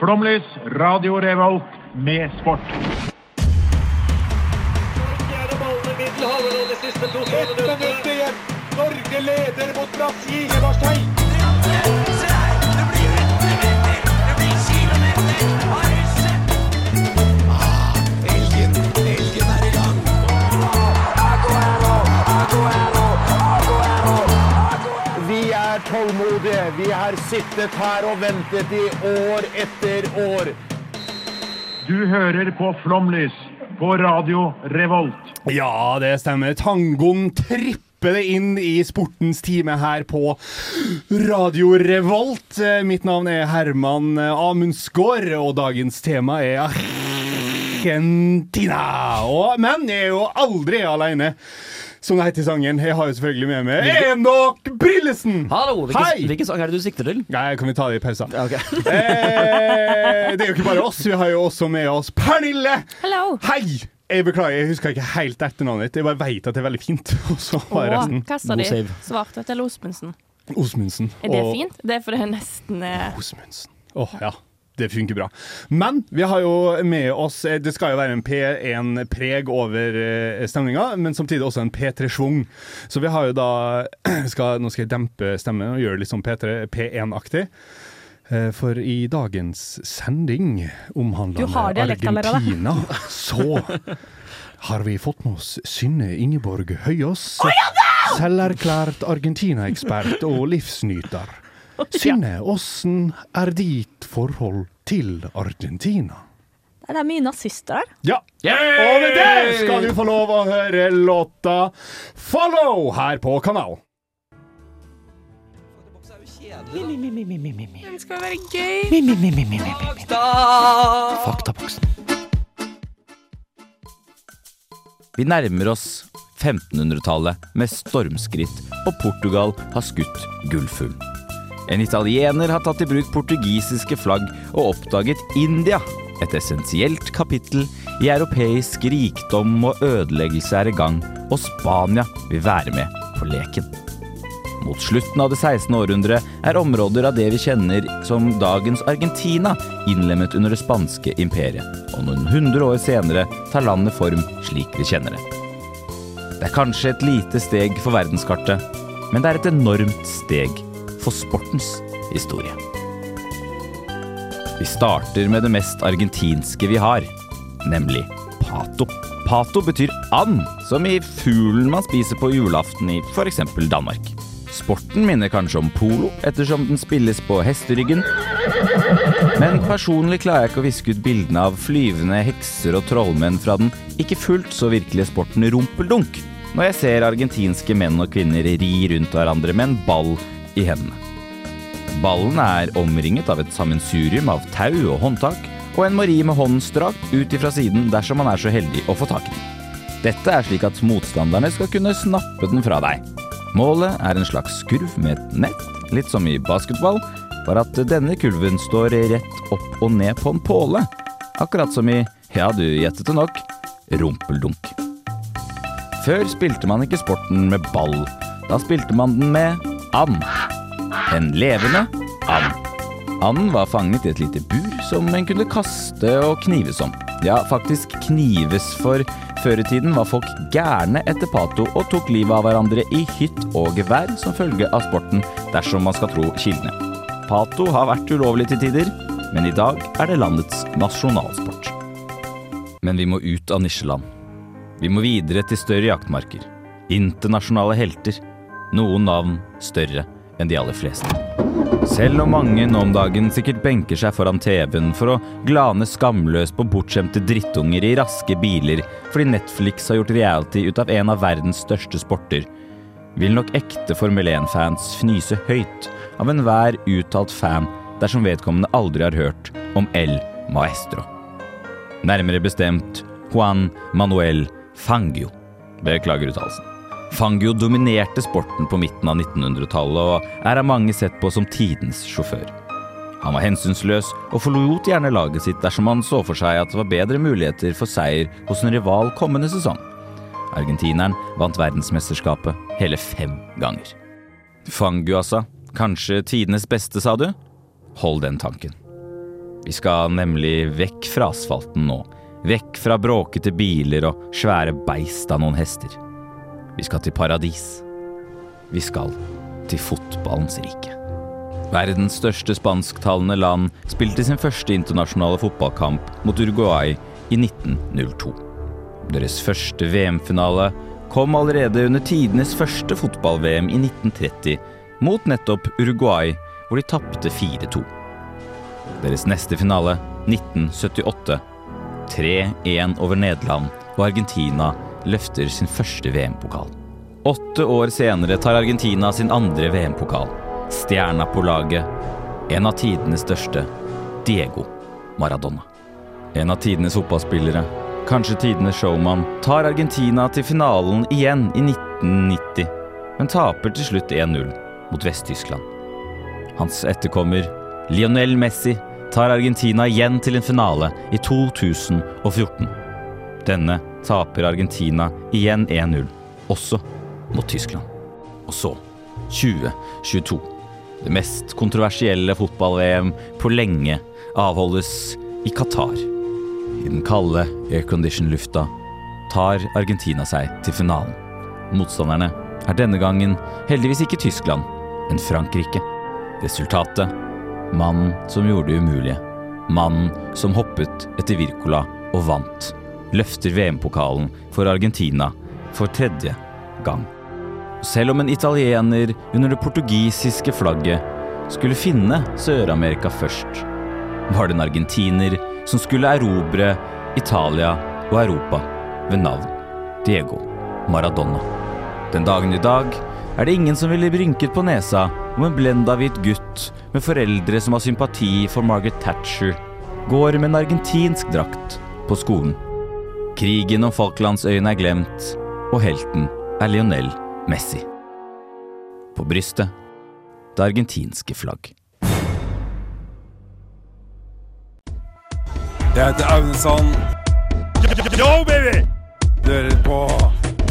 Flomlys, Radio Revolt med sport. Ett minutt igjen. Norge leder mot Brasil Varstein. Det blir Vi tålmodige. Vi har sittet her og ventet i år etter år. Du hører på Flomlys på Radio Revolt. Ja, det stemmer. Tangoen tripper det inn i sportens time her på Radio Revolt. Mitt navn er Herman Amundsgaard, og dagens tema er Argentina. Og, men jeg er jo aldri alene. Som det heter i sangen. Jeg har jo selvfølgelig med meg Enok Brillesen! Hallo, hvilken, Hei! hvilken sang er det du sikter til? Nei, kan vi ta det i pausen? Ja, ok. Eh, det er jo ikke bare oss, vi har jo også med oss Pernille! Hello. Hei! Jeg beklager, jeg husker ikke helt etternavnet ditt. Jeg bare vet at det er veldig fint. Og så var resten Kassa di svarte til Osmundsen. Osmundsen. Er det og- fint? Det er fordi det nesten er Osmundsen. Åh, ja. Det funker bra. Men vi har jo med oss eh, Det skal jo være en P1-preg over eh, stemninga, men samtidig også en P3-schwung. Så vi har jo da skal, Nå skal jeg dempe stemmen og gjøre det litt sånn P3 P1-aktig. Eh, For i dagens sending omhandlende. Argentina, så har vi fått med oss Synne Ingeborg Høyås. Selverklært Argentina-ekspert og livsnyter. Synne, åssen er ditt forhold til Argentina? Det er mye nazister der. Ja, og med det skal du få lov å høre låta 'Follow' her på kanalen. Det skal være gøy. Faktaboksen. Vi nærmer oss 1500-tallet med stormskritt, og Portugal har skutt gullfugl. En italiener har tatt i bruk portugisiske flagg og oppdaget India. Et essensielt kapittel i europeisk rikdom og ødeleggelse er i gang, og Spania vil være med på leken. Mot slutten av det 16. århundre er områder av det vi kjenner som dagens Argentina, innlemmet under det spanske imperiet, og noen hundre år senere tar landet form slik vi kjenner det. Det er kanskje et lite steg for verdenskartet, men det er et enormt steg for sportens historie. Vi starter med det mest argentinske vi har, nemlig pato. Pato betyr and, som i fuglen man spiser på julaften i f.eks. Danmark. Sporten minner kanskje om polo, ettersom den spilles på hesteryggen. Men personlig klarer jeg ikke å viske ut bildene av flyvende hekser og trollmenn fra den ikke fullt så virkelige sporten rumpeldunk, når jeg ser argentinske menn og kvinner ri rundt hverandre med en ball i hendene. Ballen er omringet av et sammensurium av tau og håndtak, og en må ri med hånden strakt ut ifra siden dersom man er så heldig å få tak i den. Dette er slik at motstanderne skal kunne snappe den fra deg. Målet er en slags kurv med et nett, litt som i basketball, bare at denne kurven står rett opp og ned på en påle. Akkurat som i, ja du gjettet det nok, rumpeldunk. Før spilte man ikke sporten med ball. Da spilte man den med and. En levende and. Anden var fanget i et lite bur som en kunne kaste og knives om. Ja, faktisk knives, for før i tiden var folk gærne etter pato og tok livet av hverandre i hytt og gevær som følge av sporten, dersom man skal tro kildene. Pato har vært ulovlig til tider, men i dag er det landets nasjonalsport. Men vi må ut av nisjeland. Vi må videre til større jaktmarker. Internasjonale helter. Noen navn større enn de aller fleste. Selv om mange nå om dagen sikkert benker seg foran TV-en for å glane skamløst på bortskjemte drittunger i raske biler fordi Netflix har gjort reality ut av en av verdens største sporter, vil nok ekte Formel 1-fans fnyse høyt av enhver uttalt fan dersom vedkommende aldri har hørt om El Maestro. Nærmere bestemt Juan Manuel Fangio. Beklager uttalelsen. Fangio dominerte sporten på midten av 1900-tallet og er av mange sett på som tidens sjåfør. Han var hensynsløs og forlot gjerne laget sitt dersom han så for seg at det var bedre muligheter for seier hos en rival kommende sesong. Argentineren vant verdensmesterskapet hele fem ganger. Fangio, altså. Kanskje tidenes beste, sa du? Hold den tanken. Vi skal nemlig vekk fra asfalten nå. Vekk fra bråkete biler og svære beist av noen hester. Vi skal til paradis. Vi skal til fotballens rike. Verdens største spansktalende land spilte sin første internasjonale fotballkamp mot Uruguay i 1902. Deres første VM-finale kom allerede under tidenes første fotball-VM i 1930 mot nettopp Uruguay, hvor de tapte 4-2. Deres neste finale, 1978. 3-1 over Nederland, og Argentina løfter sin første VM-pokal. Åtte år senere tar Argentina sin andre VM-pokal. Stjerna på laget, en av tidenes største, Diego Maradona. En av tidenes fotballspillere, kanskje tidenes showman, tar Argentina til finalen igjen i 1990, men taper til slutt 1-0 mot Vest-Tyskland. Hans etterkommer, Lionel Messi, tar Argentina igjen til en finale i 2014. Denne taper Argentina igjen 1-0, også mot Tyskland. Og så, 2022. Det mest kontroversielle fotball-VM på lenge avholdes i Qatar. I den kalde aircondition-lufta tar Argentina seg til finalen. Motstanderne er denne gangen heldigvis ikke Tyskland, men Frankrike. Resultatet mannen som gjorde det umulige. Mannen som hoppet etter Wirkola og vant. Løfter VM-pokalen for Argentina for tredje gang. Selv om en italiener under det portugisiske flagget skulle finne Sør-Amerika først, var det en argentiner som skulle erobre Italia og Europa ved navn Diego Maradona. Den dagen i dag er det ingen som ville brynket på nesa om en blenda hvit gutt med foreldre som har sympati for Margaret Thatcher, går med en argentinsk drakt på skolen. Krigen om Falklandsøyene er glemt, og helten er Lionel Messi. På brystet det argentinske flagg. Jeg heter Aune Sand. Yo, baby! Dører på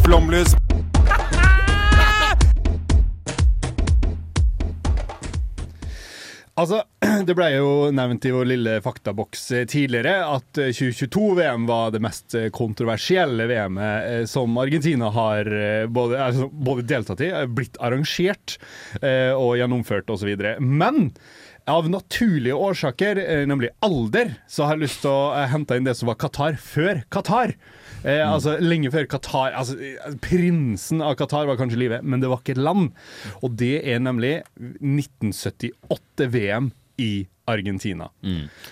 Flomlys. Altså, Det ble jo nevnt i vår lille faktaboks eh, tidligere at eh, 2022-VM var det mest eh, kontroversielle VM-et eh, som Argentina har eh, både, både deltatt i, eh, blitt arrangert eh, og gjennomført osv. Men av naturlige årsaker, eh, nemlig alder, så har jeg lyst til å eh, hente inn det som var Qatar før Qatar. Eh, Altså Lenge før Qatar altså, eh, Prinsen av Qatar var kanskje i live, men det var ikke et land. Og det er nemlig 1978 VM i Argentina.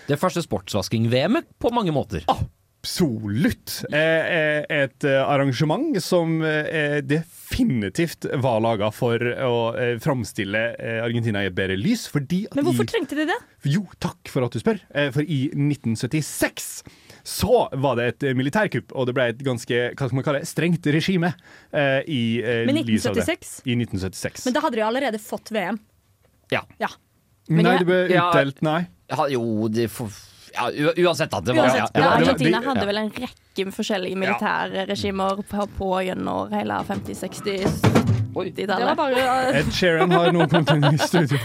Det første sportsvasking-VM-et på mange måter. Absolutt! Eh, eh, et arrangement som eh, definitivt var laga for å eh, framstille Argentina i et bedre lys, fordi Men hvorfor i, trengte de det? Jo, takk for at du spør. For i 1976 så var det et militærkupp, og det ble et ganske hva skal man kalle det, strengt regime eh, i eh, Men lys av 1976? I 1976. Men da hadde de allerede fått VM. Ja. Ja. Men nei, det ble Ja. utdelt, nei. Ja, jo, de får ja, Uansett, da. Det var, Uansett, ja, Argentina hadde vel en rekke forskjellige militærregimer på, på gjennom hele 50-, 60-, Oi. 70-tallet. Det var bare uh, Ed Sheeran har noen punkter i studio.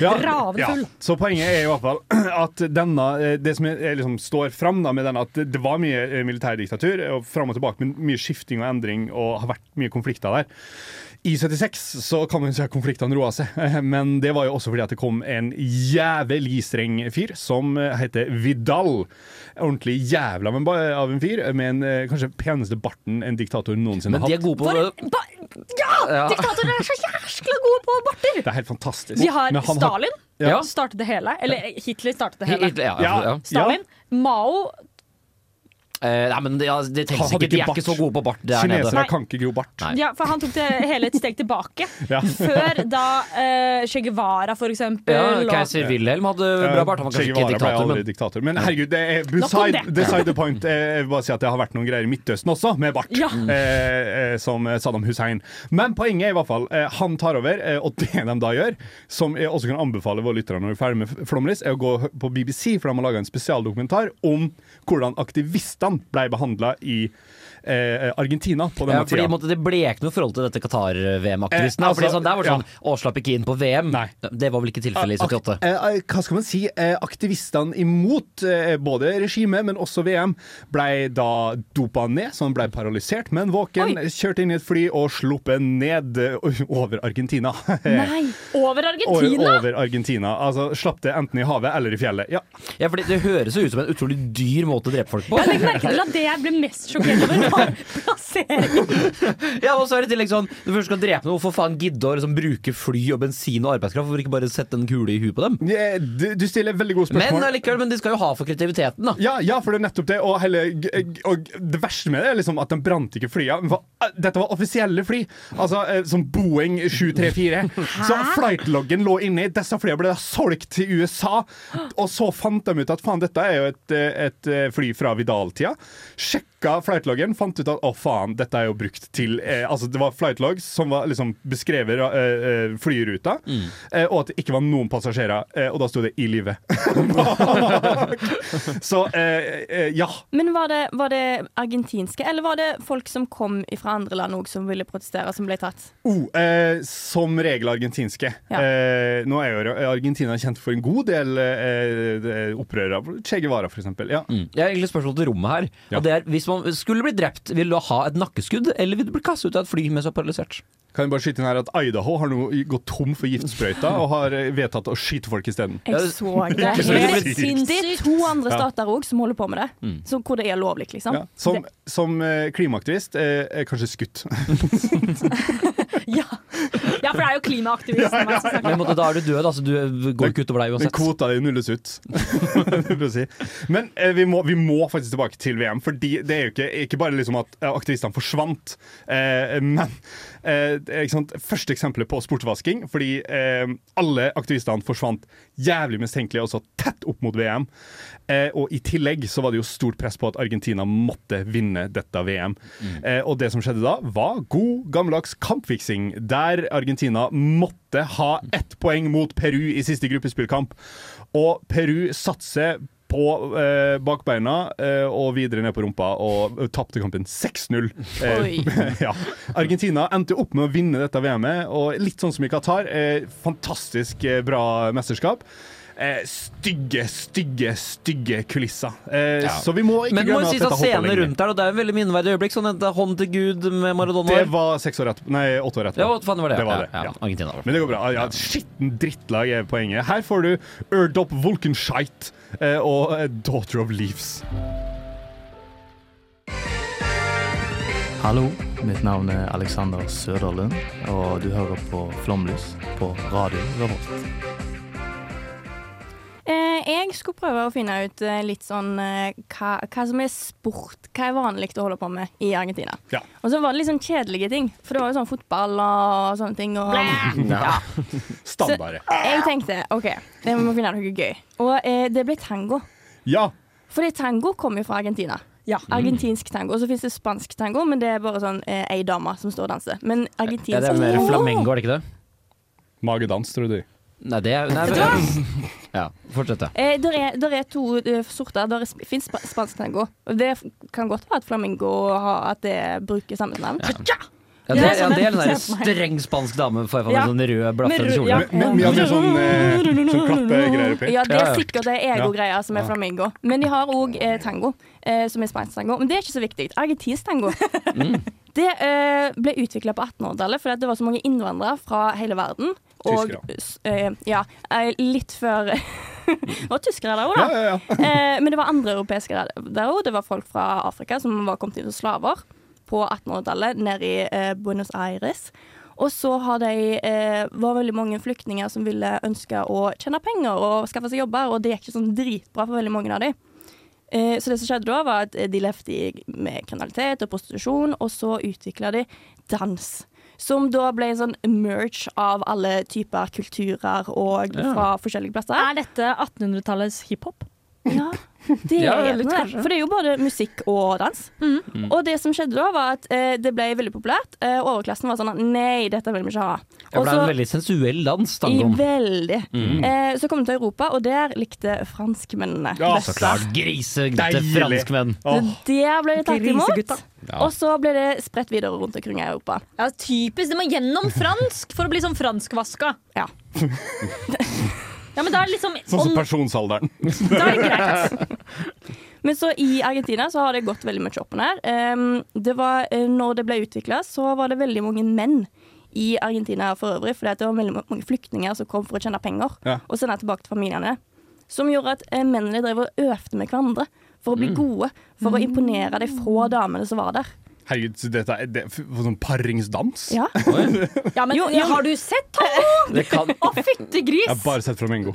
Ja, ja. Så poenget er i hvert fall at denne, eh, det som er, liksom står fram da, med denne, at det var mye eh, militærdiktatur, og fram og tilbake, men mye skifting og endring, og har vært mye konflikter der. I 76 så kan man si at konfliktene roa seg, men det var jo også fordi at det kom en jævlig streng fyr som eh, heter Vidal. Ordentlig jævla av en av en fyr, med en eh, kanskje peneste barten en diktator noensinne har hatt. Men de er gode på For, ba, ja! Diktatorer er så jæskla gode på barter! Det er helt fantastisk. Vi har Stalin. Stalin. Ja. Startet det hele. Eller Hitler startet det hele. Hitler, ja, Ja. ja. Stalin. Mao Eh, nei, men det, ja, det trengs Han ikke. De er er ikke så gode på bart der Kinesere nede. kan ikke gro bart. Nei. Ja, for han tok det hele et steg tilbake. Ja. Før da uh, Che Guevara, for eksempel. Ja, og- Keiser Wilhelm hadde bra bart. Han var Che kanskje ikke diktator, aldri men diktator. Men herregud, det er beside, det. beside the point. eh, Jeg vil bare si at det har vært noen greier i Midtøsten også, med bart. Ja. Eh, som Saddam Hussein. Men poenget er i hvert fall han tar over, og det de da gjør, som jeg også kan anbefale våre lyttere når vi er ferdig med Flomlys, er å gå på BBC, for de har laga en spesialdokumentar om hvordan aktivistene ble behandla i eh, Argentina på Ja, denne fordi tida. måtte, Det ble ikke noe forhold til dette Qatar-VM-aktivisten. Eh, altså, sånn, der var det ja. sånn Å, slapp ikke inn på VM. Nei. Det var vel ikke tilfellet i 78. eh, eh, hva skal man si? Eh, aktivistene imot eh, både regimet, men også VM, ble da dopa ned, så han ble paralysert, men våken, Oi. kjørt inn i et fly og sluppet ned eh, over Argentina. Nei. Over Argentina? over Argentina. Altså slapp det enten i havet eller i fjellet. Ja. Ja, fordi Det høres jo ut som en utrolig dyr måte å drepe folk på. Jeg legger merke til at det jeg ble mest sjokkert over, Ja, og så er det tillegg sånn Når du først skal drepe noe, hvorfor faen gidde å liksom, bruke fly og bensin og arbeidskraft? Hvorfor ikke bare sette en kule i huet på dem? Ja, Du, du stiller veldig gode Men spørsmål. allikevel, men de skal jo ha for kreativiteten, da. Ja, ja, for det er nettopp det. Og, hele, og det verste med det er liksom at de brant ikke flya. Dette var offisielle fly. Altså eh, som Boeing 734. Så flightloggen lå inni. Disse flyene ble da solgt til USA. Og så fant de ut at faen, dette er jo et, eh, et eh, fly fra Vidal-tida. Sjekka flightloggen, fant ut at å faen, dette er jo brukt til eh, Altså det var flightlogs som var liksom beskrevet eh, flyruta, flyruta, eh, og at det ikke var noen passasjerer. Eh, og da sto det 'i live'. Så eh, eh, ja. Men var det, var det argentinske, eller var det folk som kom fra andre land òg som ville protestere, som ble tatt? Oh, eh, som regel argentinske. Ja. Eh, nå er jo Argentina kjent for en god del eh, opprørere. Che Guevara, for eksempel. Ja. Jeg har egentlig spørsmål til rommet her. Ja. Og det er, Hvis man skulle bli drept, vil du ha et nakkeskudd, eller vil du bli kastet ut av et fly mens du er paralysert? Kan jeg bare skyte inn her at Idaho har nå gått tom for giftsprøyta og har eh, vedtatt å skyte folk isteden. Jeg så det. Det er helt sinnssykt. to andre stater òg som holder på med det, så hvor det er lovlig, liksom. Ja. Som, som eh, klimaaktivist er jeg kanskje skutt. Ja. For det er jo klimaaktivisten Ja, ja, ja. Men måtte, da er du død, altså. Du går ikke utover deg uansett. kvota di nulles ut. Si. Men eh, vi, må, vi må faktisk tilbake til VM, Fordi det er jo ikke, ikke bare liksom at eh, aktivistene forsvant. Eh, men eh, ikke sant, første eksempelet på sportsvasking. Fordi eh, alle aktivistene forsvant jævlig mistenkelig også tett opp mot VM. Eh, og i tillegg så var det jo stort press på at Argentina måtte vinne dette VM. Eh, og det som skjedde da, var god gammeldags kampfiksing, der Argentina måtte ha ett poeng mot Peru i siste gruppespillkamp. Og Peru satser på eh, bakbeina eh, og videre ned på rumpa og tapte kampen 6-0. Oi. ja. Argentina endte opp med å vinne dette VM-et, og litt sånn som i Qatar. Eh, fantastisk eh, bra mesterskap. Eh, stygge, stygge, stygge kulisser. Eh, Så vi må ikke Men må glemme si at sånn dette scenen lenge. rundt der, og det er en veldig minneverdig øyeblikk. Sånn en hånd til Gud med Maradona. Det var seks år etterpå. Nei, åtte år etterpå. Ja, faen var det? Det var det, ja, ja. ja. Argentina. Men det går bra. Ja, skitten drittlag er poenget. Her får du Erdop Wolkenscheit eh, og eh, Daughter of Leaves. Hallo, mitt navn er Alexander Søderlund, og du hører på Flomlys på Radio Revolt. Jeg skulle prøve å finne ut eh, litt sånn eh, hva, hva som er sport, hva er vanlig å holde på med i Argentina. Ja. Og så var det litt sånn kjedelige ting, for det var jo sånn fotball og sånne ting. Og, ja. Standarde. Jeg tenkte OK, jeg må finne noe gøy. Og eh, det ble tango. Ja. Fordi tango kommer jo fra Argentina. Ja. Argentinsk tango. Og så fins det spansk tango, men det er bare sånn eh, ei dame som står og danser. Men argentinsk Ja, det er mer flamengo, er det ikke det? Magedans, tror du. Nei, det er nei, men, Ja, fortsett, da. Eh, der, er, der er to uh, sorter. Der er, fins sp spansk tango. Det kan godt være at flamingo har, at det bruker samme navn. Ja, det, ja, det er en der meg. streng spansk dame får jeg for Ja. sånn rød blafrende kjole. ja. Men, men, ja, med sånn, eh, sånn klappegreier oppi. Ja, det er sikkert det ego-greia som er flamingo. Men de har òg eh, tango, eh, som er spansk tango. Men det er ikke så viktig. Argentinsk tango. Det eh, ble utvikla på 1800-tallet fordi det var så mange innvandrere fra hele verden. Og, Tyskere. eh, ja, eh, litt før Det var tyskere der òg, da. Ja, ja, ja. Eh, men det var andre europeiske der òg. Det var folk fra Afrika som var kommet inn som slaver på 1800-tallet nede i eh, Buenos Aires. Og så har de, eh, var veldig mange flyktninger som ville ønske å tjene penger og skaffe seg jobber, og det gikk ikke sånn dritbra for veldig mange av dem. Eh, så det som skjedde da, var at de levde i- med kriminalitet og prostitusjon, og så utvikla de dans. Som da ble en sånn merge av alle typer kulturer og fra forskjellige plasser. Er dette 1800-tallets hiphop? Ja, det Ja, er noe der. For det er jo både musikk og dans. Mm. Og det som skjedde da, var at eh, det ble veldig populært. Eh, overklassen var sånn at nei, dette vil vi ikke ha. Ja, Og det ble en veldig sensuell dans, i tangoen. veldig. Mm. Eh, så kom det til Europa, og der likte franskmennene Ja, best. så klart. Grisegute franskmenn. Oh. Det ble de tatt imot. Ja. Og så ble det spredt videre rundt omkring i Europa. Ja, typisk. Det må gjennom fransk for å bli sånn franskvaska. Ja. Ja, men da er det liksom Sånn som om- pensjonsalderen. Da er det greit. Men så i Argentina så har det gått veldig mye opp og ned. Det var, eh, når det ble utvikla, så var det veldig mange menn i Argentina for øvrig, fordi det var veldig mange flyktninger som kom for å tjene penger Ja. og sende tilbake til familiene. Som gjorde at eh, mennene drev og øvde med hverandre for å bli Mm. gode, for å imponere de få damene som var der. Herregud, så dette er det, for sånn paringsdans? Ja. Ja, men Jo, jo. har du sett tango? Det kan, Å, fyttegris! Jeg har bare sett Flamingo.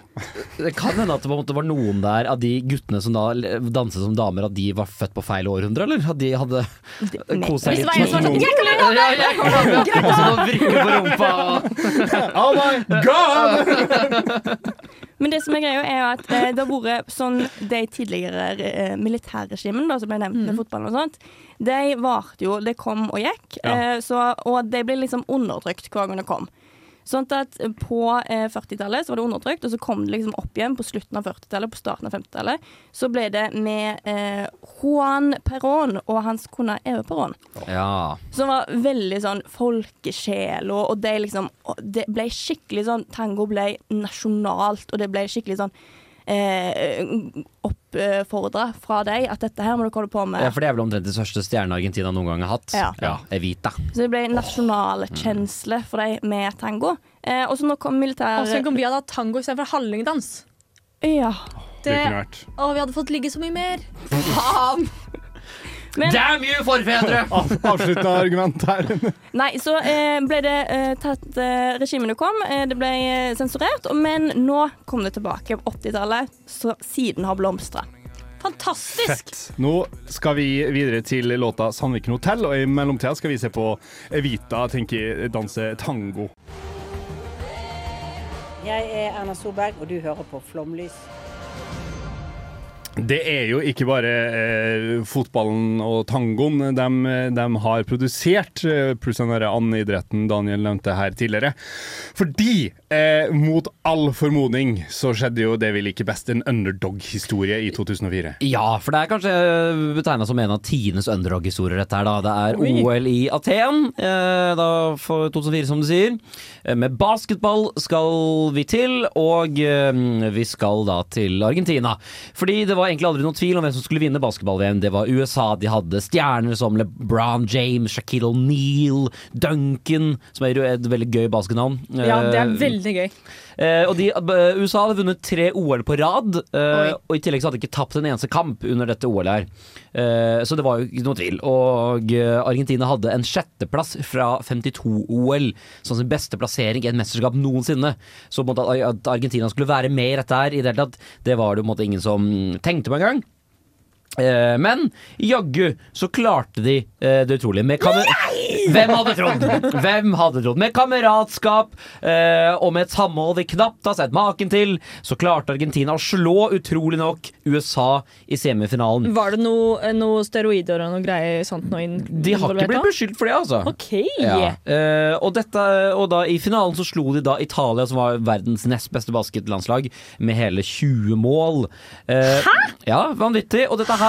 det kan hende at det på en måte var noen der av de guttene som da danset som damer, at de var født på feil århundre, eller? At de hadde kost seg Hvis det var en som var sånn Jeg kan Ja, jeg til å Og så vrikke på rumpa. Oh my god! Men det som er greia, er at eh, det har vært sånn de tidligere eh, militærregimene som ble nevnt med fotballen og sånt, de varte jo Det kom og gikk, Ja. eh, så, og de ble liksom undertrykt hver gang det kom. Sånn at på eh, 40-tallet så var det undertrykt, og så kom det liksom opp igjen på slutten av 40-tallet, på starten av 50-tallet. Så ble det med eh, Juan Perón og hans kone Eve Perón. Ja. Som var veldig sånn folkesjel, og, det liksom Det ble skikkelig sånn Tango ble nasjonalt, og det ble skikkelig sånn eh, oppfordra fra deg at dette her må dere holde på med. ja, for det er vel omtrent den største stjerna Argentina noen gang har hatt. Ja. Evita. Så det ble nasjonalkjensle for deg med tango. Eh, og så nå kom militæret Og så om vi hadde hatt tango istedenfor hallingdans. Ja. Det kunne vært Å, vi hadde fått ligge så mye mer. Faen! Men, Damn you, forfedre! Av, avsluttende argument her. nei, så eh, ble det eh, tatt eh, Regimene kom, eh, det ble eh, sensurert, men nå kom det tilbake på 80-tallet, så siden har blomstra. Fantastisk! Fett. Nå skal vi videre til låta 'Sandviken hotell', og i mellomtida skal vi se på Evita tenker danse tango. Jeg er Erna Solberg, og du hører på Flomlys. Det er jo ikke bare eh, fotballen og tangoen de, de har produsert, eh, pluss den der andidretten Daniel nevnte her tidligere. Fordi, eh, mot all formodning, så skjedde jo det vi liker best, en underdog-historie i 2004. Ja, for det er kanskje betegna som en av tidenes underdog-historier, dette her. da. Det er Oi. OL i Aten, eh, da for 2004, som du sier. Eh, Med basketball skal vi til, og eh, vi skal da til Argentina. Fordi det var egentlig aldri noen tvil om hvem som skulle vinne basketball-VM. Det var USA. De hadde stjerner som LeBron James, Shaquille O'Neal, Duncan, som er et veldig gøy basketnavn. Ja, det er Eh, veldig gøy. Eh, og de, eh, USA hadde vunnet tre OL på rad, eh, og i tillegg så hadde de ikke tapt en eneste kamp under dette OL her. Eh, så det var jo ikke noe tvil. Og eh, Argentina hadde en sjetteplass fra 52-OL, som sin beste plassering i et mesterskap noensinne. Så at Argentina skulle være med i dette her, i det hele tatt, det var det på en måte ingen som tenkte på engang. Eh, men jaggu så klarte de eh, det utrolige. Med Hvem hadde trodd? Hvem hadde trodd? Med kameratskap eh, og med et samhold vi knapt har sett maken til, så klarte Argentina å slå, utrolig nok, USA i semifinalen. Var det noe, noe steroider og noe greier sånt noe De har ikke blitt beskyldt for det, altså. OK. Ja. Eh, og, dette, og da i finalen så slo de da Italia, som var verdens nest beste basketlandslag, med hele 20 mål. Hæ?! Ja, vanvittig. Og dette her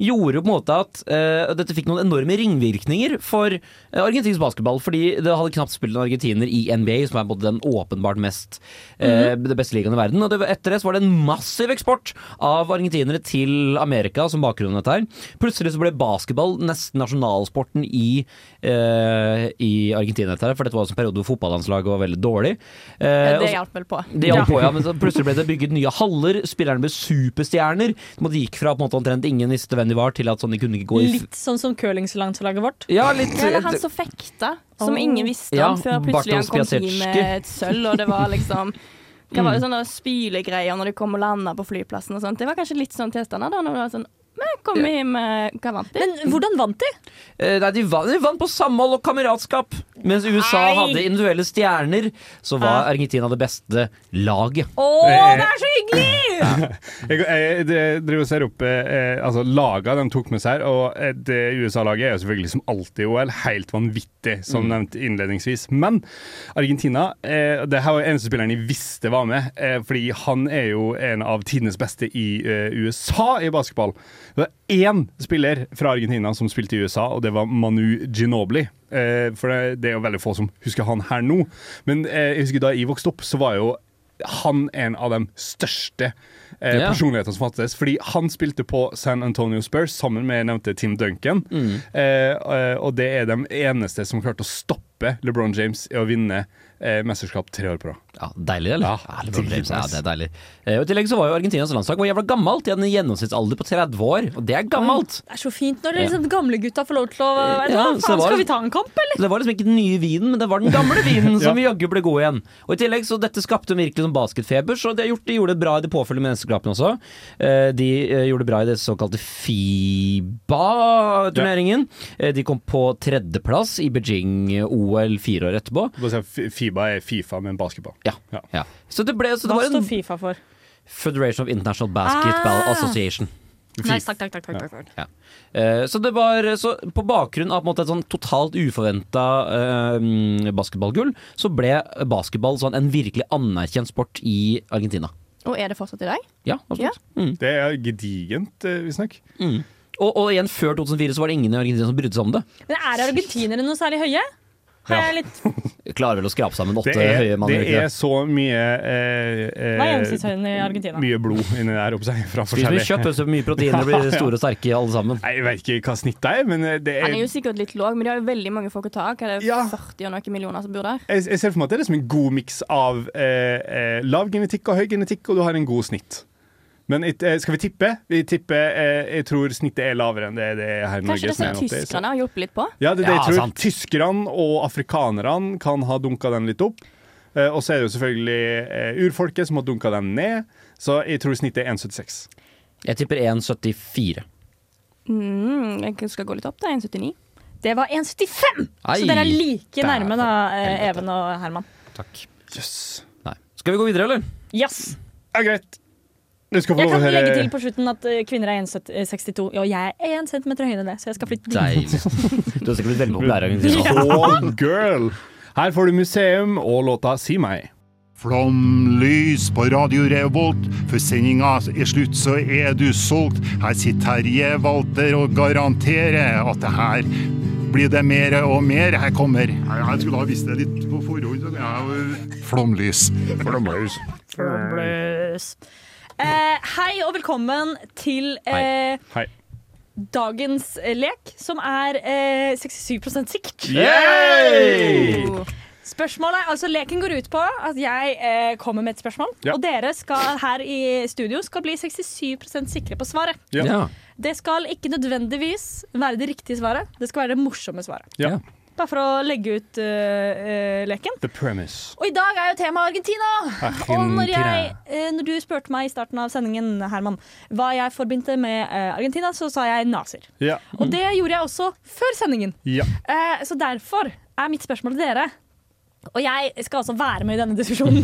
gjorde jo på en måte at uh, dette fikk noen enorme ringvirkninger for uh, argentinsk basketball. Fordi det hadde knapt spilt en argentiner i NBA, som er både den åpenbart mest eh, det beste ligaen i verden. Og det, etter det så var det en massiv eksport av argentinere til Amerika som bakgrunn dette her. Plutselig så ble basketball nesten nasjonalsporten i, eh, i Argentina, dette her, for dette var også en periode hvor fotballandslaget var veldig dårlig. Ja, det hjalp vel på. det hjalp på, ja, men så plutselig ble det bygget nye haller, spillerne ble superstjerner. De gikk fra på en måte omtrent ingen visste hvem de var, til at sånn de kunne ikke gå i Litt sånn som curlinglandslaget vårt. Ja, litt Ja, eller han som fekta, som ingen visste Ja, om, før plutselig han kom Bartosz med et sølv, og det var liksom Hva var det sånne spylegreier når de kom og landa på flyplassen og sånt? Det var kanskje litt sånn tilstander da, når det var sånn Vi kom i med Hva vant de? Men hvordan vant de? Eh, nei, de, vant, de vant på samhold og kameratskap. Mens USA Nei. hadde individuelle stjerner, så var Argentina det beste laget. Å, det er så hyggelig! Jeg, jeg, jeg driver og ser opp eh, altså laga de tok med seg, og eh, det USA-laget er jo selvfølgelig som alltid i OL helt vanvittig, som Mm. nevnt innledningsvis. Men Argentina eh, Det her var eneste spilleren jeg visste var med, eh, fordi han er jo en av tidenes beste i eh, USA i basketball. Det var én spiller fra Argentina som spilte i USA, og det var Manu Ginobili. Eh, for det, det er jo veldig få som husker han her nå. Men eh, jeg husker da jeg vokste opp, så var jo han en av de største eh, Ja. personlighetene som fantes. Fordi han spilte på San Antonio Spurs sammen med nevnte Tim Duncan. Mm. Eh, eh, og det er de eneste som klarte å stoppe LeBron James i å vinne eh, mesterskap tre år på rad. Ja, Deilig, eller? Ja, det, ja, det er deilig. Eh, og I tillegg så var jo Argentinas landslag var jævla gammelt. De hadde en gjennomsnittsalder på 30 år, og det er gammelt. Det er så fint når liksom gamlegutta får lov til å vet Ja, faen, var Skal vi ta en kamp, eller? Det var liksom ikke den nye vinen, men det var den gamle vinen som Ja. som jaggu ble gode igjen. Og i tillegg så Dette skapte virkelig sånn basketfeber, så de, har gjort, de gjorde det bra i det påfølgende mesterskapene også. Eh, de eh, gjorde det bra i det såkalte FIBA-turneringen. Eh, de kom på tredjeplass i Beijing-OL fire år etterpå. Si Fiba er Fifa, men basketball. Ja. Ja. ja. Så det ble så det Hva var står en Fifa for? Federation of International Basketball Ah. Association. Nei, takk, takk, takk. takk, takk. Ja. Eh, så det var så På bakgrunn av på en måte, et sånn totalt uforventa eh, basketballgull, så ble basketball sånn en virkelig anerkjent sport i Argentina. Og er det fortsatt i dag? Ja, absolutt. Det er gedigent, eh, visstnok. Mm. Og, og igjen, før 2004 så var det ingen i Argentina som brydde seg om det. Men er argentinere noe særlig høye? Har Ja. jeg litt Klarer vel å skrape sammen åtte Det er, høye mann. det ikke er så mye eh, eh, Mye blod inni der oppe seg, fra Spiser mye kjøtt, så mye proteiner, blir store og sterke alle sammen. Nei, Jeg vet ikke hva snittet er, men det er Han er er jo sikkert litt låg, men de har jo veldig mange folk å ta av. Er det, Ja. 40 og noen millioner som bor der? jeg, jeg ser for meg at det er liksom en god miks av eh, eh, lav genetikk og høy genetikk, og du har en god snitt. Men eh, skal vi tippe? Vi tipper eh, Jeg tror snittet er lavere enn det det er her i Norge. Kanskje det er sånn tyskerne har hjulpet litt på? Ja, det det Ja, jeg tror. sant. Tyskerne og afrikanerne kan ha dunka den litt opp. Eh, og så er det jo selvfølgelig urfolket som har dunka den ned. Så jeg tror snittet er 1,76. Jeg tipper 1,74. Mm, jeg skal gå litt opp, da. 1,79. Det var 1,75! Så dere er like nærme, da. Even og Herman. Takk. Yes. Skal vi gå videre, eller? Yes. Ja, greit. Jeg kan høre legge til på slutten at eh, kvinner er 1,62. Og jeg er 1 cm høyere enn det, så jeg skal flytte dit. Du har sikkert blitt veldig populær Argentina. Girl. Her får du museum og låta Si meg. Flomlys på Radio Revolt. Før sendinga er slutt, så er du solgt. Her sitter Terje Walter og garanterer at det her blir det mer og mer. Her kommer Jeg skulle ha visst det litt på forhånd. jo- Flomlys. Flomlys. Eh, hei og velkommen til eh, Hei. dagens eh, lek, som er eh, 67 sikkert. Yay! Spørsmålet, altså Leken går ut på at jeg eh, kommer med et spørsmål, Ja. og dere skal her i studio skal bli 67% sikre på svaret. Ja. Ja. Det skal ikke nødvendigvis være det riktige svaret, det skal være det morsomme svaret. Ja. Bare for å legge ut uh, leken. The premise. Og i dag er jo tema Argentina! Og når, jeg, Argentina. eh, når du spurte meg i starten av sendingen, Herman, hva jeg forbindte med Argentina, så sa jeg nazier. Ja. Og det gjorde jeg også før sendingen. ja. Så derfor er mitt spørsmål til dere Og jeg skal altså være med i denne diskusjonen.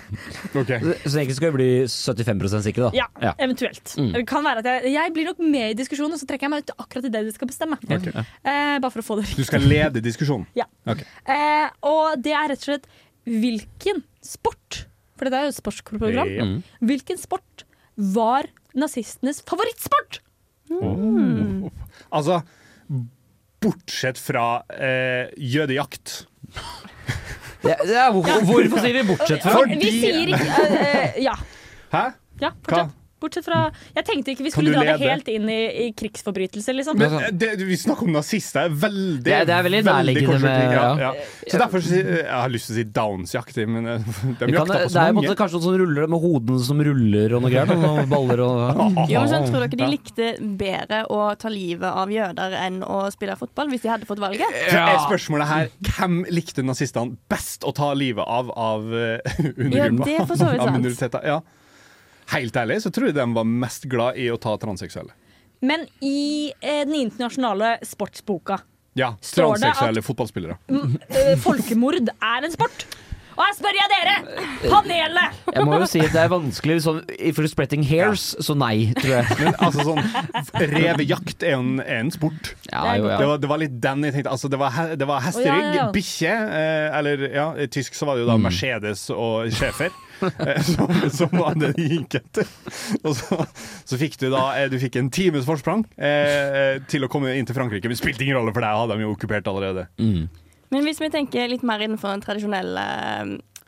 OK. Så egentlig skal vi bli 75% sikre, da. ja, Ja. eventuelt. Mm. Det kan være at jeg, jeg blir nok med i diskusjonen, og så trekker jeg meg ut akkurat i det de skal bestemme. Okay. Eh, bare for å få det Du skal lede diskusjonen? Ja. Okay. Eh, og det er rett og slett hvilken sport For dette er jo et sportsprogram. Mm. Hvilken sport var nazistenes favorittsport? Altså, bortsett fra eh, jødejakt. Ja, ja, hvorfor, hvorfor sier vi bortsett fra? Fordi- Vi sier ikke eh, eh, Ja. Hæ? ja Hva? fortsett. Bortsett fra Jeg tenkte ikke vi skulle dra det helt inn i, i krigsforbrytelser, liksom. Men eh, det, vi snakker om nazister. er Veldig, Det det er veldig nærliggende med- ja, ja. ja. Så derfor si- jeg har lyst til å si downsjaktig, men eh, de kan, jakta det på så er Det er mange. måte kanskje noen som ruller med hodene som ruller og noe greier. Noen baller og Jo, men sånn, tror dere de likte bedre å ta livet av jøder enn å spille fotball, hvis de hadde fått valget? Ja. er spørsmålet her Hvem likte nazistene best å ta livet av av undergruppa? Ja, det er for så vidt sant. Helt ærlig så tror jeg de var mest glad i å ta transseksuelle. Men i eh, den internasjonale sportsboka Ja, Står transseksuelle fotballspillere. eh, folkemord er en sport. Og her spør jeg dere, panelet! Jeg må jo si at det er vanskelig sånn If you're spreading hairs, så nei, tror jeg. Men altså sånn Revejakt er jo en, er en sport. Ja, jo, ja. Det, var, det var litt den jeg tenkte. Altså, det var, he- det var hesterygg, oh, ja, ja, ja. bikkje, eh, eller ja, i tysk så var det jo da Mm. Mercedes og schæfer. eh, som, som var det de gikk etter. Og så, så fikk du da eh, Du fikk en times forsprang eh, eh, til å komme inn til Frankrike. Men det spilte ingen rolle, for deg hadde de jo okkupert allerede. Mm. Men hvis vi tenker litt mer innenfor den tradisjonelle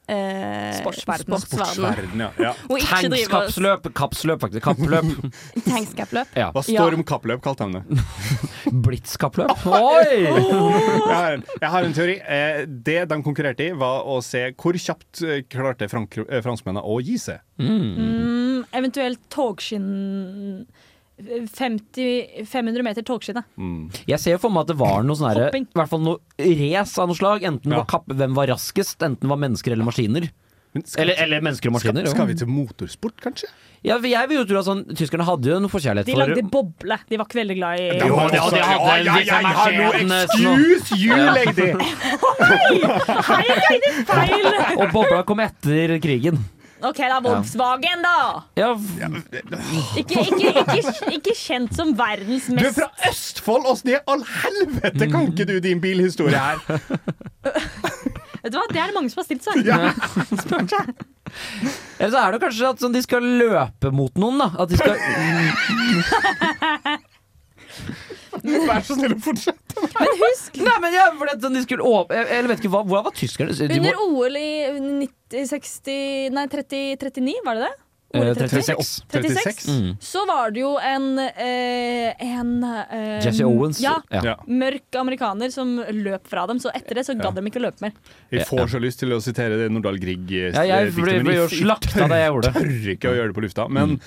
eh, Sportsverdenen. sportsverdenen, Verden, ja. ja. og ikke drive Tankskapsløp, kapsløp faktisk. Kappløp. Tankskappløp. Ja. Hva stormkappløp kalte han det? Blitzkappløp. Oi! Jeg har en, jeg har en teori. Eh, det de konkurrerte i, var å se hvor kjapt eh, klarte frank eh, franskmennene å gi seg. Mm, eventuelt togskinn 50, 500 meter togskinne. Jeg ser for meg at det var noe sånn herre I hvert fall noe race av noe slag. Enten Ja. var kappe, hvem var raskest, enten var mennesker eller maskiner. Men skal, Eller, eller mennesker og maskiner. skal vi til motorsport, kanskje? Ja, jeg vil jo tro at sånn, Tyskerne hadde jo noe forkjærlighet De for lagde boble. De var ikke veldig glad i Jo, de hadde- og- excuse you, lady! Hei, hei, det feil! Og bobla kom etter krigen. OK, da. Volkswagen, da. Ja, Ikke, ikke, ikke, ikke kjent som verdens Du er mest fra Østfold! Åssen i all helvete kan ikke du din bilhistorie her? Vet du hva, Det er det mange som har stilt seg. Spør seg. Eller så er det kanskje at sånn, de skal løpe mot noen, da. At de skal Vær så snill å fortsette. Men husk, Nei, men ja, for det, sånn, de skulle åp jeg, jeg vet ikke, hva, Hvordan var tyskerne? Under OL i 90, 60, nei, 30, 39, var det det? Eh, OL 30? 36. 36. Mm. Så var det jo en, eh, en eh, Jesse Owens. Ja, Ja. mørk amerikaner som løp fra dem. Så etter det så gadd de ikke å løpe mer. Jeg får så lyst til å sitere det Nordahl Grieg-diktet, Ja, jeg ble- ble jo jeg slakta da jeg gjorde det. tør ikke å gjøre det på lufta. Men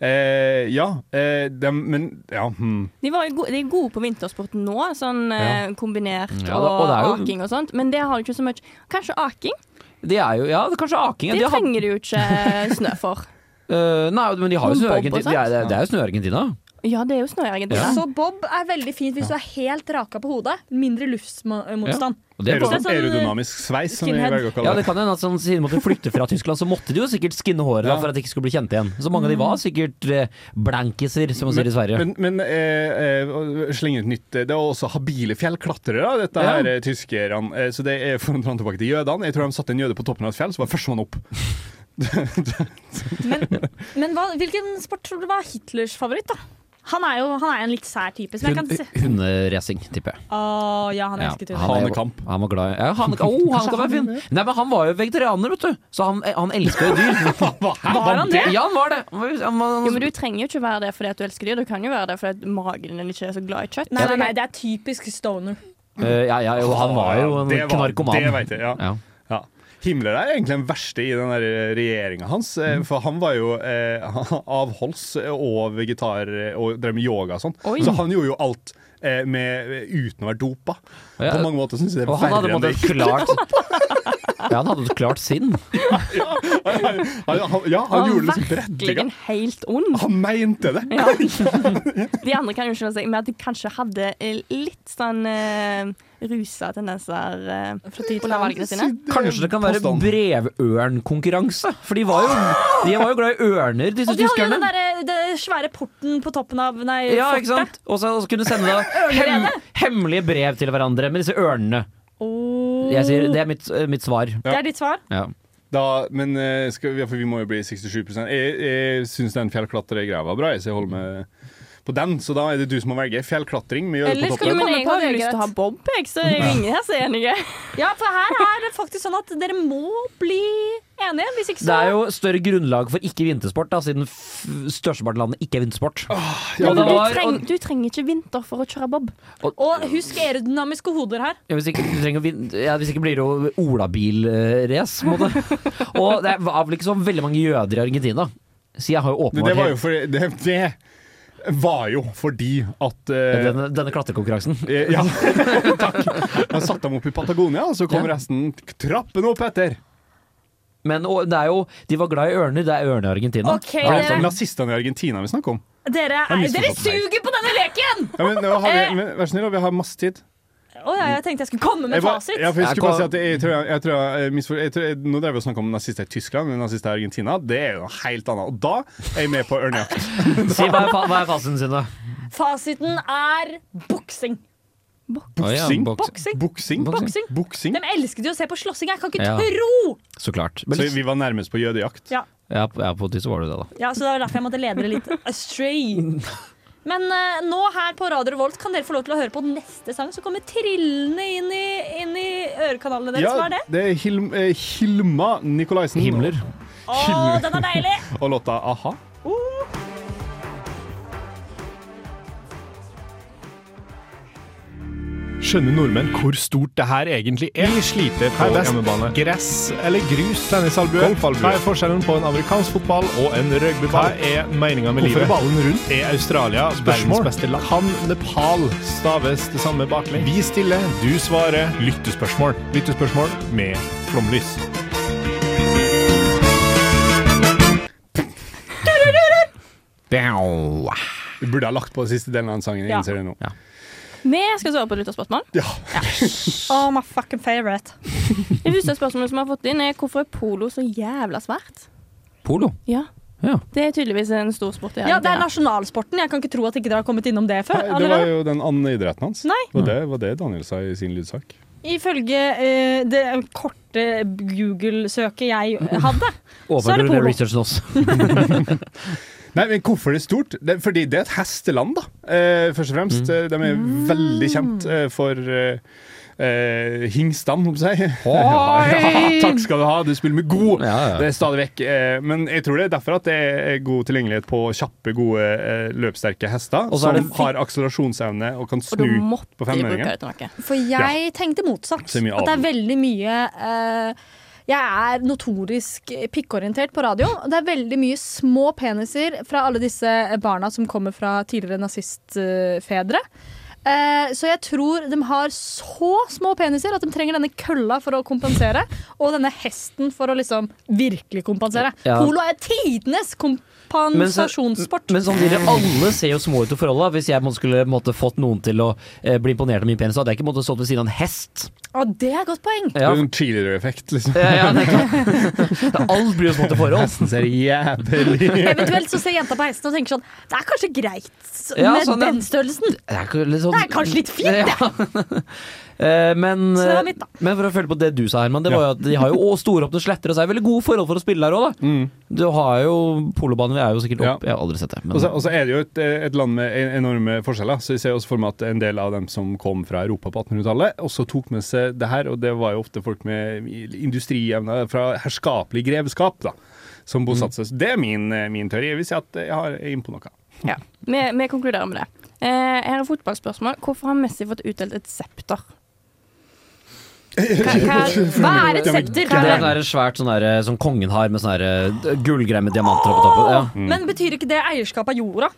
eh, ja, eh, dem, men ja hmm. De, var jo gode, de er gode på vintersport nå, sånn eh, kombinert Ja, og, og jo- aking og sånt. Men det har du ikke så mye. Kanskje aking? De er jo, ja, det kanskje aking. Det de har- trenger du jo ikke snø for. Eh, nei, men de har jo snø i Argentina. De Det er, det er jo snø Argentina. Ja, det er jo snø i Argentina. Så Bob er veldig fint hvis du er helt raka på hodet. Mindre luftmotstand. Ja. det er Sånn Aerodyn- Aerodynamisk sveis, som vi velger å Ja, kalle det det. kan hende at sånn, Siden de måtte flykte fra Tyskland, så måtte de jo sikkert skinne håret da, Ja. for at de ikke skulle bli kjent igjen. Så mange av de var sikkert eh, blankiser, som man sier i Sverige. Men, men eh, eh, slenge ut nytt Det er også habile fjellklatrere, dette Ja. her eh, tyskerne. Eh, så det er for å dra tilbake til jødene. Jeg tror de satte en jøde på toppen av et fjell, så var førstemann opp. men hva, hvilken sport tror du var Hitlers favoritt, da? Han er jo han er en litt sær type. Som jeg kan Hun, hunderacing, tipper jeg. Oh, ja, han Ja, elsket han, hunder. er- Hanekamp. han var glad i ja, han, oh, han fin. Nei, men han var jo vegetarianer, vet du. Så han, han elsker jo dyr. Var han det? Ja, han var det. Han var, han var, Jo, men Du trenger jo ikke være det fordi at du elsker dyr. Du kan jo være det fordi at magen din ikke er så glad i kjøtt. Nei, nei, nei, det er typisk stoner. Uh, ja, ja, jo, han var jo en Det var- knarkoman. Det vet jeg, ja. Ja. Himmler er egentlig den verste i den regjeringa hans. eh, Mm. For han var jo eh, avholds og vegetar eh, og drev med yoga og sånn. Så han gjorde jo alt eh, med, uten å være dopa. Ja. På mange måter syns jeg det er verre enn det. klart Ja, han hadde et klart sinn. Han, han, ja, han gjorde det liksom virkelig berettiget. helt ond. Han mente det. Ja. De andre kan skjønne seg med at de kanskje hadde eh, litt sånn uh, rusa tendenser uh, under valgene sine. Kanskje det kan være brevørnkonkurranse? For de var, jo, de var jo glad i ørner, disse Og de hadde jo den der, svære porten på toppen av nei, Ja, fortet. sant? Og så og så kunne de sende da hem, hemmelige brev til hverandre med disse ørnene. Oh. Jeg sier, Det er mitt, eh, mitt svar. Det er ditt svar? Ja. Da, men eh, skal vi, for vi må jo bli 67 Jeg, jeg syns den fjellklatregreia var bra, jeg, så jeg holder med på den. Så da er det du som må velge. Fjellklatring Vi gjør Eller på skal du toppen. men jeg på har det, lyst til å ha bob, jeg, så er jo ingen her er enige. Ja, for her er det faktisk sånn at dere må bli enige. Hvis ikke Det er jo større grunnlag for ikke vintersport, da, siden størsteparten av landet ikke er vintersport. Ja, men Du, treng, du trenger ikke vinter for å kjøre bob. Og husk aerodynamiske hoder her. Ja, hvis, ikke, du trenger, ja, hvis ikke blir det jo olabilrace, på en måte. Og det var vel ikke så veldig mange jøder i Argentina. Så jeg har jo åpenbart det var jo fordi det, det var jo fordi at eh, denne, denne klatrekonkurransen. eh, Ja, takk. Han satte dem opp i Patagonia, og så kom Ja. resten trappene opp etter. Men og, det er jo, de var glad i ørner. Det er ørner i Argentina. Ok, Det er dere, nazistene i Argentina vi snakker om. dere, Jeg misforstått dere meg. suger på denne leken! Ja, men, nå har vi, Eh. men, vær snill, vi har masse tid. Å ja, jeg tenkte jeg skulle komme med fasit. jeg Jeg si at jeg, tror jeg, jeg, tror jeg, jeg, misfor, jeg, tror jeg Nå drev vi og snakka om nazister i Tyskland, men nazister i Argentina det er jo noe helt annet. Og da er jeg med på ørnejakt. Si, hva, er, hva er fasiten sin, da? Fasiten er boksing. Boksing? Boksing. Boksing? De elsket jo å se på slåssing. Jeg kan ikke Ja. tro! Så klart. Men, Så vi var nærmest på jødejakt. Ja. ja, på- ja, på tid så var det det, da. Ja, så det var derfor jeg måtte lede det litt astray. Men uh, nå her på Radio Revolt kan dere få lov til å høre på neste sang som kommer trillende inn i, inn i ørekanalene deres. Hva er det? det er Hil eh, Hilma Nikolaisen. Himmler. Å, den er deilig! Og låta a-ha. Skjønner nordmenn hvor stort det her egentlig er? Vi sliter på hjemmebane. Gress eller grus? Tennisalbue? Hva er forskjellen på en amerikansk fotball og en rugbyball? Hva er meninga med Hvorfor livet? er ballen rundt? Er Australia verdens beste land? Kan Nepal staves det samme baklengs? Vi stiller, du svarer. Lyttespørsmål. Lyttespørsmål med flomlys. Vi burde ha lagt på siste delen av den sangen. Jeg Ja. innser det nå. Vi skal svare på lytterspørsmål. Oh, my fucking favorite. Det første spørsmålet som vi har fått inn, er hvorfor er polo så jævla svært? Polo. Ja. Ja. Det er tydeligvis en stor sport Ja, det er nasjonalsporten. Jeg kan ikke tro at ikke dere har kommet innom det før. Nei, det var jo den andre idretten hans. Nei. Var det var det Daniel sa i sin lydsak. Ifølge eh, det korte Google-søket jeg hadde, så er det polo. polo. researchen også? Nei, men hvorfor det er stort? Det, fordi det er et hesteland, da. Eh, først og fremst. Mm. De er veldig kjent eh, for eh, eh, hingstene, om jeg si. Ja, ja, takk skal du ha, du spiller med god! Ja, ja. Det er stadig vekk. Eh, men jeg tror det er derfor at det er god tilgjengelighet på kjappe, gode, eh, løpssterke hester Og så som er det- har akselerasjonsevne og kan Og snu måtte på femøringen. For jeg tenkte motsatt. At det er veldig mye eh, Jeg er notorisk pikkorientert på radio. Det er veldig mye små peniser fra alle disse barna som kommer fra tidligere nazistfedre. Eh, så jeg tror de har så små peniser at de trenger denne kølla for å kompensere. Og denne hesten for å liksom virkelig kompensere. Polo er tidenes kompensasjonssport. Men samtidig, alle ser jo små ut i forholdet. Hvis jeg måtte skulle måtte fått noen til å eh, bli imponert av min penis, så hadde jeg ikke måttet stått ved siden av en hest. Å, det er et godt poeng. Det er en cheerleader-effekt, liksom. ja, ja, er Alt blir jo små i forhold. Hesten ser jævlig Eventuelt så ser jenta på hesten og tenker sånn Det er kanskje greit Ja, med sånn, den størrelsen. Det er, litt sånn- Det er kanskje litt fint, det. Eh, men, Så det var mitt, da. men for å følge på det du sa, Herman, det var jo at de har jo storåpne sletter, og så er det veldig gode forhold for å spille der òg, da. Du har jo Polobanen er jo sikkert opp, Ja. jeg har aldri sett det. Men, Og så, og så er det jo et, et land med enorme forskjeller. Så vi ser også for meg at en del av dem som kom fra Europa på 1800-tallet, også tok med seg det her. Og det var jo ofte folk med industrievner fra herskapelig grevskap da, som bosatte seg. Mm. det er min, min teori. Jeg vil si at jeg har er på noe. Ja. Vi, vi konkluderer med det. Eh, her er fotballspørsmål. Hvorfor har Messi fått utdelt et septer? Hva, er et septer? det Hva er et svært sånn der, som kongen har, med sånn gullgreier med diamanter på toppen. Ja. Men betyr ikke det eierskap av jorda?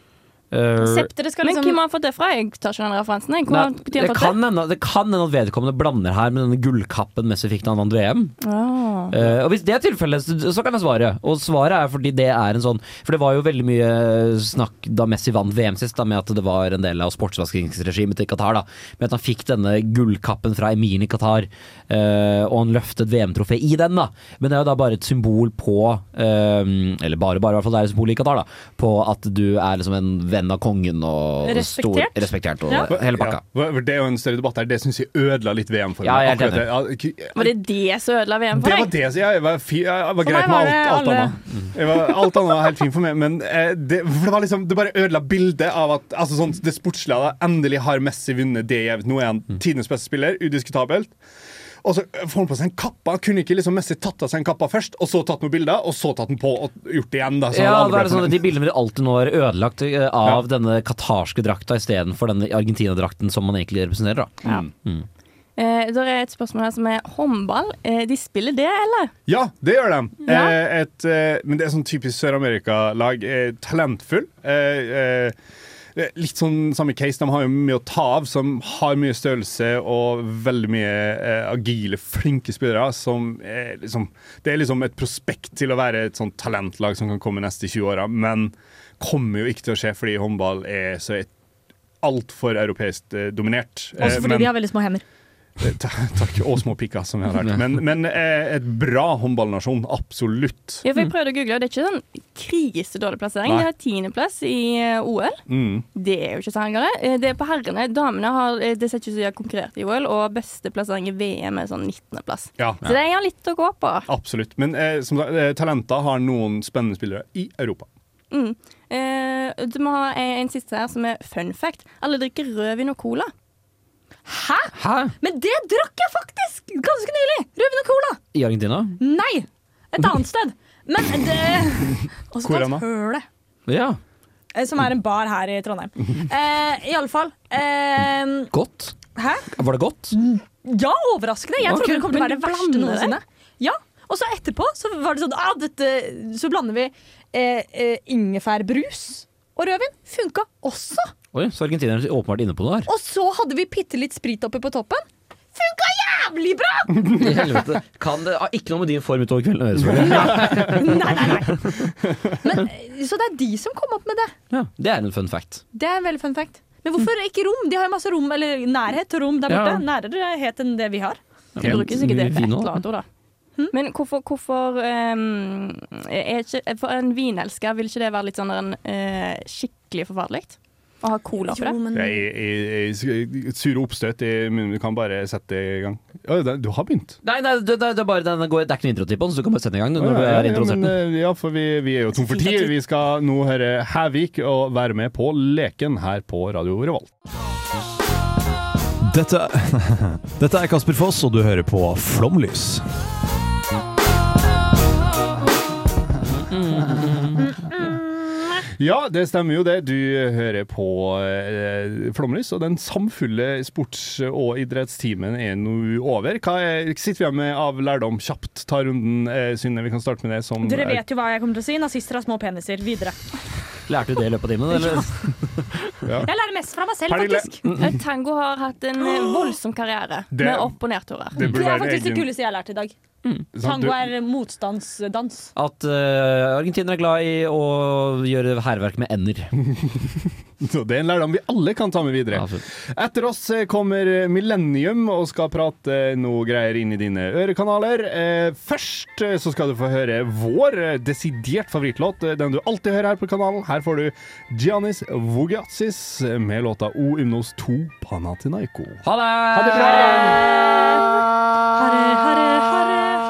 Eh, Septeret skal Men liksom hvem har fått det fra? Jeg tar ikke den referansen. Nei, har de det, kan hende, det kan hende at vedkommende blander her med denne gullkappen Messi fikk da han vant VM. Ah. Eh, og Hvis det er tilfellet, så så kan jeg svare. Og svaret er fordi det er en sånn For det var jo veldig mye snakk da Messi vant VM sist, da, med at det var en del av sportsvaskingsregimet til Qatar. da Med at han fikk denne gullkappen fra emiren i Qatar, uh, og han løftet VM-trofé i den. da Men det er jo da bare et symbol på uh, Eller bare, bare, i hvert fall det er et symbol i Qatar, da på at du er liksom en venn av kongen og stor Respektert. og Ja. hele pakka. Ja, det er jo en større debatt her. Det syns jeg ødela litt VM for jeg det. Ja, Var det det som ødela VM for Det var deg? det jeg var, fi, jeg var For greit med alt, alt alle- annet. Jeg var, alt annet var helt fint for meg, men eh, det, for det var liksom Det bare ødela bildet av at altså sånn, det sportslige Endelig har Messi vunnet det jevnt. Nå er han tidenes beste spiller, udiskutabelt. Og så får han på seg en kappe. Han kunne ikke liksom Messi tatt av seg en kappa først, og så tatt noen bilder, og så tatt den på og gjort det igjen. da så Ja, det er sånn. De bildene blir alltid nå ødelagt av av denne qatarske drakta istedenfor denne Argentina-drakten som man egentlig representerer. da Eh, det er et spørsmål her som er håndball. Eh, de spiller det, eller? Ja, det gjør de. Ja. Eh, et, eh, men det er sånn typisk Sør-Amerika-lag. Eh, talentfull. Eh, eh, litt sånn samme case. De har jo mye å ta av, som har mye størrelse og veldig mye eh, agile, flinke spillere. Som er liksom Det er liksom et prospekt til å være et sånt talentlag som kan komme neste 20 åra, men kommer jo ikke til å skje fordi håndball er så altfor europeisk eh, dominert. Eh, Også fordi men- de har veldig små hender. Ta- Takk. Og små pikker, som vi har hørt. Men, men eh, et bra håndballnasjon, absolutt. Ja, for jeg prøvde å google, og det er ikke sånn krisedårlig plassering. Nei. De har tiendeplass i eh, OL. Mm. Det er jo ikke så hengende. Eh, Det er på herrene. Damene har det ser ikke ut som de har konkurrert i OL, og beste plassering i VM er sånn 19.-plass. Ja. Så de har litt å gå på. Absolutt. Men eh, som sagt, talenter har noen spennende spillere i Europa. Mm. Eh, du må ha en, en siste her som er fun fact. Alle drikker rødvin og cola. Hæ? Hæ? Men det drakk jeg faktisk ganske nylig! Røven og cola. I Argentina? Nei! Et annet sted. Men det Også kalt da? Hølet. Ja. eh, Som er en bar her i Trondheim. Eh, I alle fall. Eh, Godt. hæ? Var det godt? Ja, overraskende. Jeg okay, trodde det kom til å være det verste noensinne. Ja, Og så etterpå så var det sånn ah, dette, Så blander vi eh, eh, ingefærbrus og rødvin. Funka også. Oi, så argentinerne er åpenbart inne på noe her. Og så hadde vi bitte litt sprit oppi på toppen. Funka jævlig bra! I helvete. Kan det har ikke noe med din form utover kvelden å gjøre, selvfølgelig. nei, nei, nei. Men, eh, så det er de som kom opp med det. Ja, det er en fun fact. Det er en veldig fun fact. Men hvorfor ikke rom? De har jo masse rom, eller nærhet til rom der borte. Ja. Nærere het enn det vi har. De bruker sikkert det på et eller annet ord, da. Men hvorfor, hvorfor um, er ikke, For en vinelsker, vil ikke det være litt sånn en, eh, skikkelig forferdelig? Å ha cola oppi det? Det er, er, er, sure oppstøt i munnen. Du kan bare sette i gang. Å, det- du har begynt. Nei, nei det, det, det, er bare, den går, det er ikke noe intro-tipp på den, så du kan bare sette i gang når du Ja, er ja, men, eh, ja, for vi, vi er jo tom for tid. Vi skal nå høre Hævik og være med på Leken her på Radio Revolt. Dette, dette er Kasper Foss, og du hører på Flomlys. Ja, det stemmer jo det. Du hører på eh, Flomlys, og den samfulle sports- og idrettstimen er nå over. Hva er, sitter vi igjen med av lærdom? Kjapt ta runden, eh, Synne. Vi kan starte med det som Dere vet jo hva jeg kommer til å si. Nazister har små peniser. Videre. Lærte du det i løpet av timen, eller? Ja. Jeg lærer mest fra meg selv, Pernille. faktisk. Eh, Tango har hatt en eh, voldsom karriere, Det- med opp- og nedturer. det burde Det er være faktisk det egen- kuleste jeg har lært i dag. Sant, Tango er motstandsdans. At uh, argentinere er glad i å gjøre hærverk med ender. Og det er en lærdom vi alle kan ta med videre. Etter oss eh, kommer Millennium og skal prate noe greier inn i dine ørekanaler. Eh, først eh, så skal du få høre vår desidert favorittlåt, den du alltid hører her på kanalen. Her får du Giannis Vogatsis med låta O-Ymnos 2 Panatinaiko. Ha det! Ha det bra! Ha det, ha det, ha det.